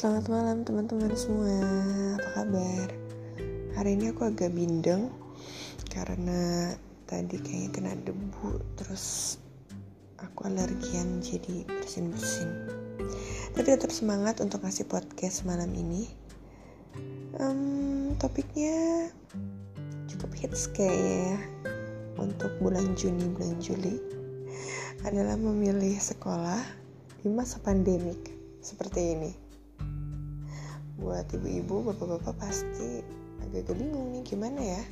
selamat malam teman-teman semua. Apa kabar? Hari ini aku agak bindeng karena tadi kayaknya kena debu, terus aku alergian jadi bersin-bersin. Tapi tetap semangat untuk ngasih podcast malam ini. Um, topiknya cukup hits kayaknya ya untuk bulan Juni, bulan Juli adalah memilih sekolah di masa pandemik seperti ini buat ibu-ibu bapak-bapak pasti agak-agak bingung nih gimana ya?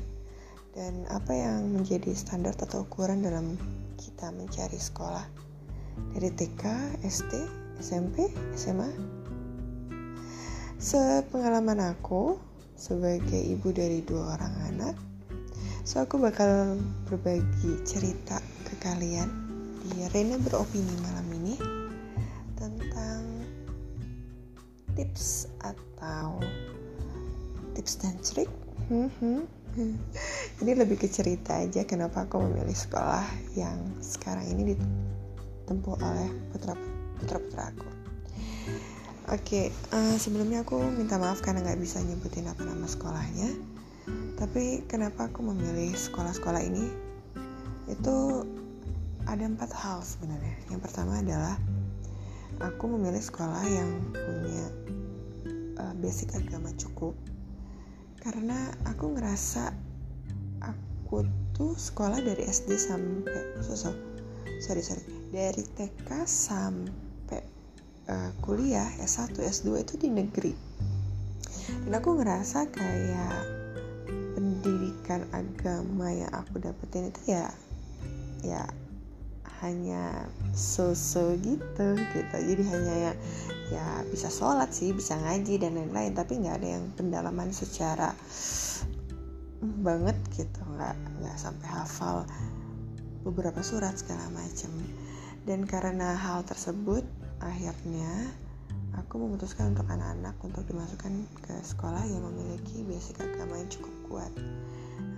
Dan apa yang menjadi standar atau ukuran dalam kita mencari sekolah? Dari TK, SD, SMP, SMA sepengalaman aku sebagai ibu dari dua orang anak so aku bakal berbagi cerita ke kalian di Rena beropini malam ini tentang tips atau tips dan trik? Jadi lebih ke cerita aja kenapa aku memilih sekolah yang sekarang ini ditempuh oleh putra putra putra aku. Oke okay, uh, eh, sebelumnya aku minta maaf karena nggak bisa nyebutin apa nama sekolahnya. Tapi kenapa aku memilih sekolah-sekolah ini? Itu ada empat hal sebenarnya. Yang pertama adalah aku memilih sekolah yang punya basic agama cukup. Karena aku ngerasa aku tuh sekolah dari SD sampai so, so, sorry sorry. Dari TK sampai uh, kuliah S1 S2 itu di negeri. Dan aku ngerasa kayak pendidikan agama yang aku dapetin itu ya ya hanya so-so gitu gitu. Jadi hanya ya ya bisa sholat sih bisa ngaji dan lain-lain. Tapi nggak ada yang pendalaman secara banget gitu. Nggak nggak sampai hafal beberapa surat segala macam dan karena hal tersebut akhirnya aku memutuskan untuk anak-anak untuk dimasukkan ke sekolah yang memiliki basic agama yang cukup kuat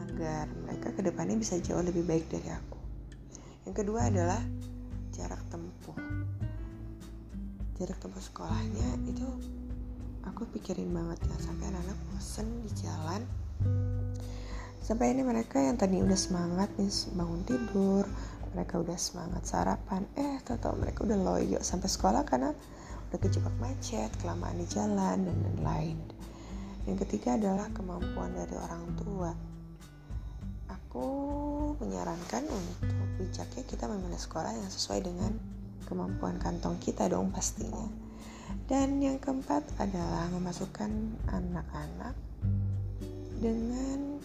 agar mereka ke depannya bisa jauh lebih baik dari aku yang kedua adalah jarak tempuh. Jarak tempuh sekolahnya itu aku pikirin banget ya sampai anak-anak bosen di jalan. Sampai ini mereka yang tadi udah semangat nih bangun tidur mereka udah semangat sarapan. Eh tau mereka udah loyo sampai sekolah karena udah kejebak macet kelamaan di jalan dan lain-lain. Yang ketiga adalah kemampuan dari orang tua. Aku menyarankan untuk bijaknya kita memilih sekolah yang sesuai dengan kemampuan kantong kita dong pastinya. Dan yang keempat adalah memasukkan anak-anak dengan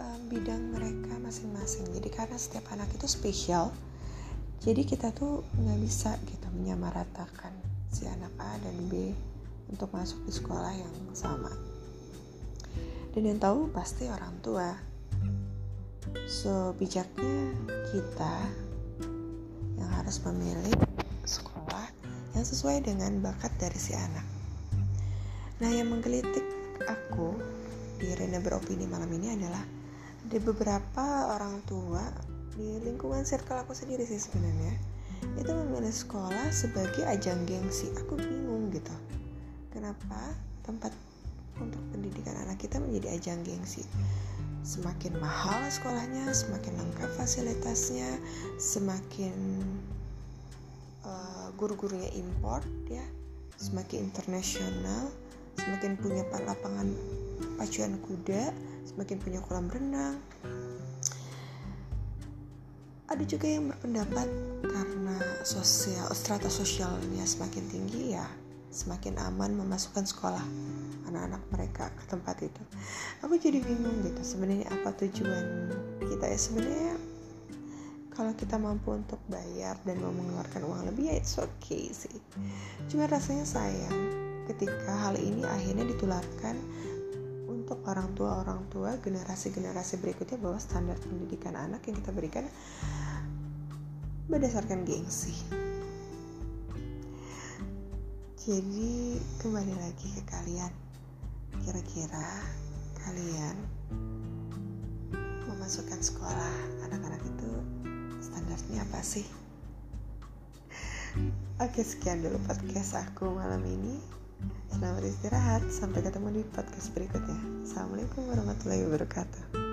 um, bidang mereka masing-masing. Jadi karena setiap anak itu spesial, jadi kita tuh nggak bisa gitu menyamaratakan si anak A dan B untuk masuk di sekolah yang sama dan yang tahu pasti orang tua so bijaknya kita yang harus memilih sekolah yang sesuai dengan bakat dari si anak. Nah yang menggelitik aku di Rena beropini malam ini adalah ada beberapa orang tua di lingkungan circle aku sendiri sih sebenarnya. Itu memilih sekolah sebagai ajang gengsi. Aku bingung gitu. Kenapa tempat untuk pendidikan anak kita menjadi ajang gengsi. Semakin mahal sekolahnya, semakin lengkap fasilitasnya, semakin uh, guru-gurunya import ya, semakin internasional, semakin punya lapangan pacuan kuda, semakin punya kolam renang. Ada juga yang berpendapat karena sosial strata sosialnya semakin tinggi ya, semakin aman memasukkan sekolah anak-anak mereka ke tempat itu. Aku jadi bingung gitu sebenarnya apa tujuan kita ya? Sebenarnya kalau kita mampu untuk bayar dan mau mengeluarkan uang lebih ya it's okay sih. Cuma rasanya sayang ketika hal ini akhirnya ditularkan untuk orang tua orang tua generasi generasi berikutnya bahwa standar pendidikan anak yang kita berikan berdasarkan gengsi jadi kembali lagi ke kalian. Kira-kira kalian memasukkan sekolah anak-anak itu standarnya apa sih? Oke sekian dulu podcast aku malam ini. Selamat istirahat. Sampai ketemu di podcast berikutnya. Assalamualaikum warahmatullahi wabarakatuh